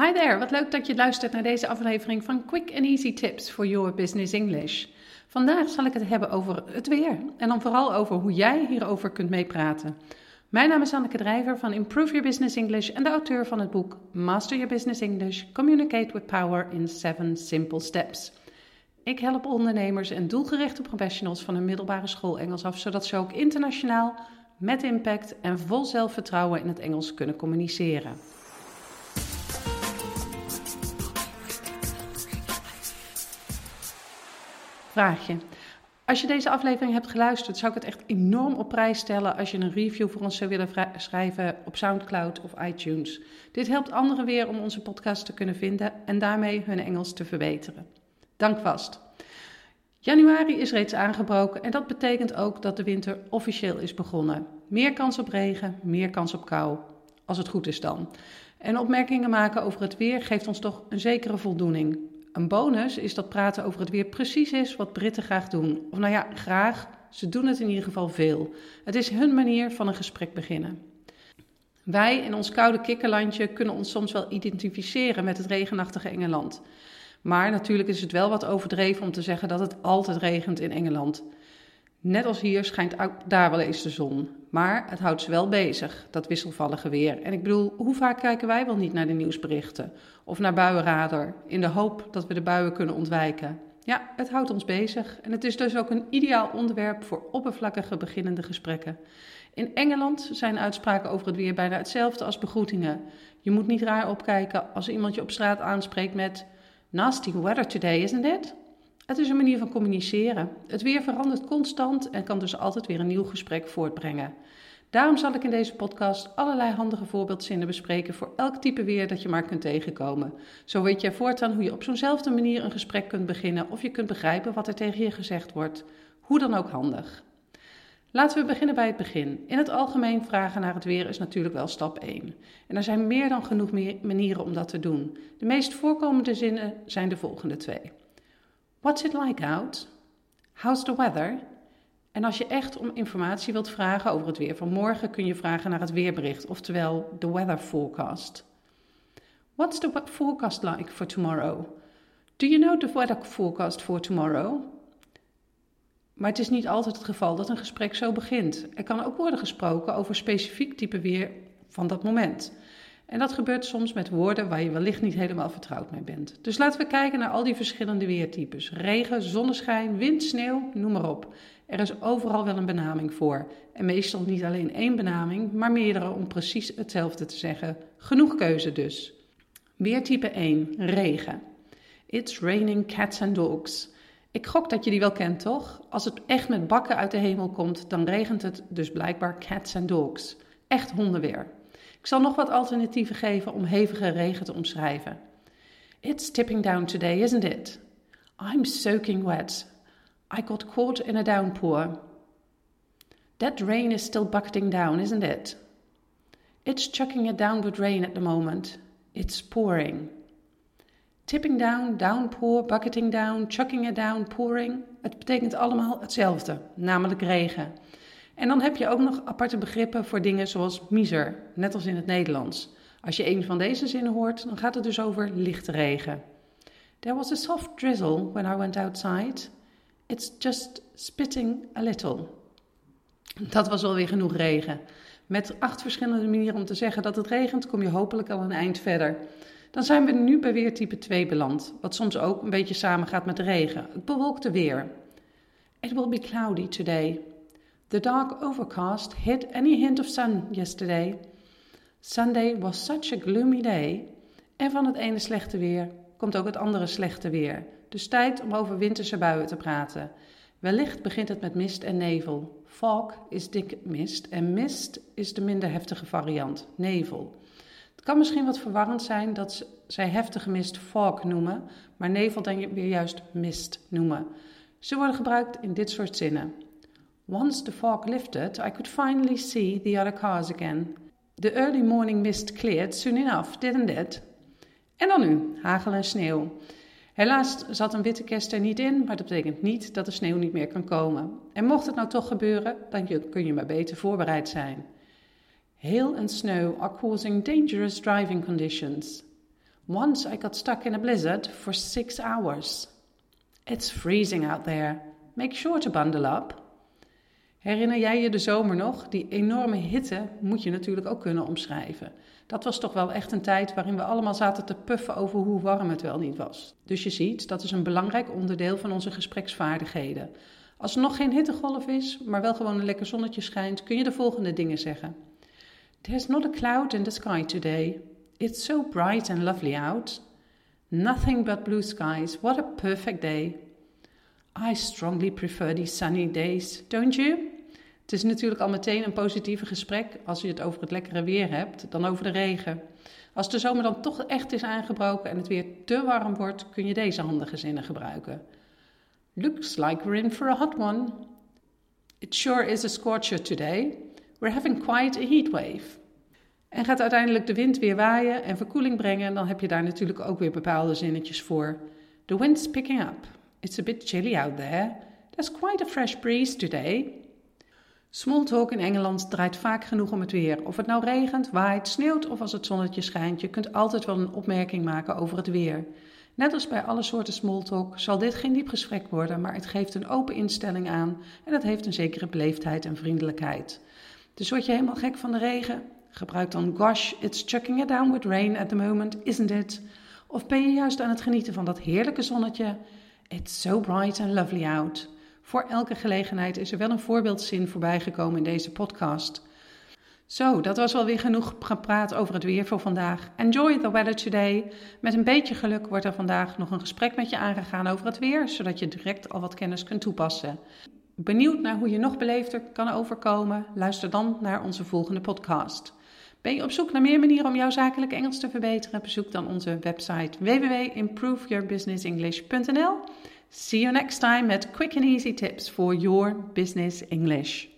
Hi there, wat leuk dat je luistert naar deze aflevering van Quick and Easy Tips for Your Business English. Vandaag zal ik het hebben over het weer en dan vooral over hoe jij hierover kunt meepraten. Mijn naam is Anneke Drijver van Improve Your Business English en de auteur van het boek Master Your Business English: Communicate with Power in 7 Simple Steps. Ik help ondernemers en doelgerichte professionals van een middelbare school Engels af, zodat ze ook internationaal, met impact en vol zelfvertrouwen in het Engels kunnen communiceren. Vraagje. Als je deze aflevering hebt geluisterd, zou ik het echt enorm op prijs stellen als je een review voor ons zou willen schrijven op SoundCloud of iTunes. Dit helpt anderen weer om onze podcast te kunnen vinden en daarmee hun Engels te verbeteren. Dank vast. Januari is reeds aangebroken en dat betekent ook dat de winter officieel is begonnen. Meer kans op regen, meer kans op kou, als het goed is dan. En opmerkingen maken over het weer geeft ons toch een zekere voldoening. Een bonus is dat praten over het weer precies is wat Britten graag doen. Of nou ja, graag, ze doen het in ieder geval veel. Het is hun manier van een gesprek beginnen. Wij in ons koude kikkerlandje kunnen ons soms wel identificeren met het regenachtige Engeland. Maar natuurlijk is het wel wat overdreven om te zeggen dat het altijd regent in Engeland. Net als hier schijnt ook daar wel eens de zon. Maar het houdt ze wel bezig, dat wisselvallige weer. En ik bedoel, hoe vaak kijken wij wel niet naar de nieuwsberichten? Of naar buienradar, in de hoop dat we de buien kunnen ontwijken? Ja, het houdt ons bezig. En het is dus ook een ideaal onderwerp voor oppervlakkige beginnende gesprekken. In Engeland zijn uitspraken over het weer bijna hetzelfde als begroetingen. Je moet niet raar opkijken als iemand je op straat aanspreekt met... Nasty weather today, isn't it? Het is een manier van communiceren. Het weer verandert constant en kan dus altijd weer een nieuw gesprek voortbrengen. Daarom zal ik in deze podcast allerlei handige voorbeeldzinnen bespreken voor elk type weer dat je maar kunt tegenkomen. Zo weet jij voortaan hoe je op zo'nzelfde manier een gesprek kunt beginnen of je kunt begrijpen wat er tegen je gezegd wordt. Hoe dan ook handig. Laten we beginnen bij het begin. In het algemeen vragen naar het weer is natuurlijk wel stap 1. En er zijn meer dan genoeg manieren om dat te doen. De meest voorkomende zinnen zijn de volgende twee. What's it like out? How's the weather? En als je echt om informatie wilt vragen over het weer van morgen, kun je vragen naar het weerbericht, oftewel de weather forecast. What's the forecast like for tomorrow? Do you know the weather forecast for tomorrow? Maar het is niet altijd het geval dat een gesprek zo begint. Er kan ook worden gesproken over specifiek type weer van dat moment. En dat gebeurt soms met woorden waar je wellicht niet helemaal vertrouwd mee bent. Dus laten we kijken naar al die verschillende weertypes. Regen, zonneschijn, wind, sneeuw, noem maar op. Er is overal wel een benaming voor. En meestal niet alleen één benaming, maar meerdere om precies hetzelfde te zeggen. Genoeg keuze dus. Weertype 1, regen. It's raining cats and dogs. Ik gok dat je die wel kent, toch? Als het echt met bakken uit de hemel komt, dan regent het dus blijkbaar cats and dogs. Echt hondenweer. Ik zal nog wat alternatieven geven om hevige regen te omschrijven. It's tipping down today, isn't it? I'm soaking wet. I got caught in a downpour. That rain is still bucketing down, isn't it? It's chucking down with rain at the moment. It's pouring. Tipping down, downpour, bucketing down, chucking it down, pouring. Het betekent allemaal hetzelfde, namelijk regen. En dan heb je ook nog aparte begrippen voor dingen zoals miser, net als in het Nederlands. Als je een van deze zinnen hoort, dan gaat het dus over lichte regen. There was a soft drizzle when I went outside. It's just spitting a little. Dat was alweer genoeg regen. Met acht verschillende manieren om te zeggen dat het regent, kom je hopelijk al een eind verder. Dan zijn we nu bij weer type 2 beland, wat soms ook een beetje samengaat met de regen. Het bewolkte weer. It will be cloudy today. The dark overcast hid any hint of sun yesterday. Sunday was such a gloomy day. En van het ene slechte weer komt ook het andere slechte weer. Dus tijd om over winterse buien te praten. Wellicht begint het met mist en nevel. Fog is dik mist en mist is de minder heftige variant, nevel. Het kan misschien wat verwarrend zijn dat zij heftige mist fog noemen, maar nevel dan weer juist mist noemen. Ze worden gebruikt in dit soort zinnen. Once the fog lifted, I could finally see the other cars again. The early morning mist cleared soon enough, didn't it? En dan nu, hagel en sneeuw. Helaas zat een witte kerst er niet in, maar dat betekent niet dat de sneeuw niet meer kan komen. En mocht het nou toch gebeuren, dan kun je maar beter voorbereid zijn. Hail and snow are causing dangerous driving conditions. Once I got stuck in a blizzard for six hours. It's freezing out there. Make sure to bundle up. Herinner jij je de zomer nog? Die enorme hitte moet je natuurlijk ook kunnen omschrijven. Dat was toch wel echt een tijd waarin we allemaal zaten te puffen over hoe warm het wel niet was. Dus je ziet, dat is een belangrijk onderdeel van onze gespreksvaardigheden. Als er nog geen hittegolf is, maar wel gewoon een lekker zonnetje schijnt, kun je de volgende dingen zeggen. There's not a cloud in the sky today. It's so bright and lovely out. Nothing but blue skies. What a perfect day. I strongly prefer these sunny days, don't you? Het is natuurlijk al meteen een positieve gesprek als je het over het lekkere weer hebt dan over de regen. Als de zomer dan toch echt is aangebroken en het weer te warm wordt, kun je deze handige zinnen gebruiken. Looks like we're in for a hot one. It sure is a scorcher today. We're having quite a heat wave. En gaat uiteindelijk de wind weer waaien en verkoeling brengen, dan heb je daar natuurlijk ook weer bepaalde zinnetjes voor. The wind's picking up. It's a bit chilly out there. There's quite a fresh breeze today. Smalltalk in Engeland draait vaak genoeg om het weer. Of het nou regent, waait, sneeuwt of als het zonnetje schijnt, je kunt altijd wel een opmerking maken over het weer. Net als bij alle soorten smalltalk zal dit geen diep gesprek worden, maar het geeft een open instelling aan en het heeft een zekere beleefdheid en vriendelijkheid. Dus word je helemaal gek van de regen? Gebruik dan gosh, it's chucking it down with rain at the moment, isn't it? Of ben je juist aan het genieten van dat heerlijke zonnetje? It's so bright and lovely out. Voor elke gelegenheid is er wel een voorbeeldzin voorbijgekomen in deze podcast. Zo, dat was alweer genoeg gepraat over het weer voor vandaag. Enjoy the weather today. Met een beetje geluk wordt er vandaag nog een gesprek met je aangegaan over het weer, zodat je direct al wat kennis kunt toepassen. Benieuwd naar hoe je nog beleefder kan overkomen? Luister dan naar onze volgende podcast. Ben je op zoek naar meer manieren om jouw zakelijk Engels te verbeteren? Bezoek dan onze website www.improveyourbusinessenglish.nl. See you next time at quick and easy tips for your business English.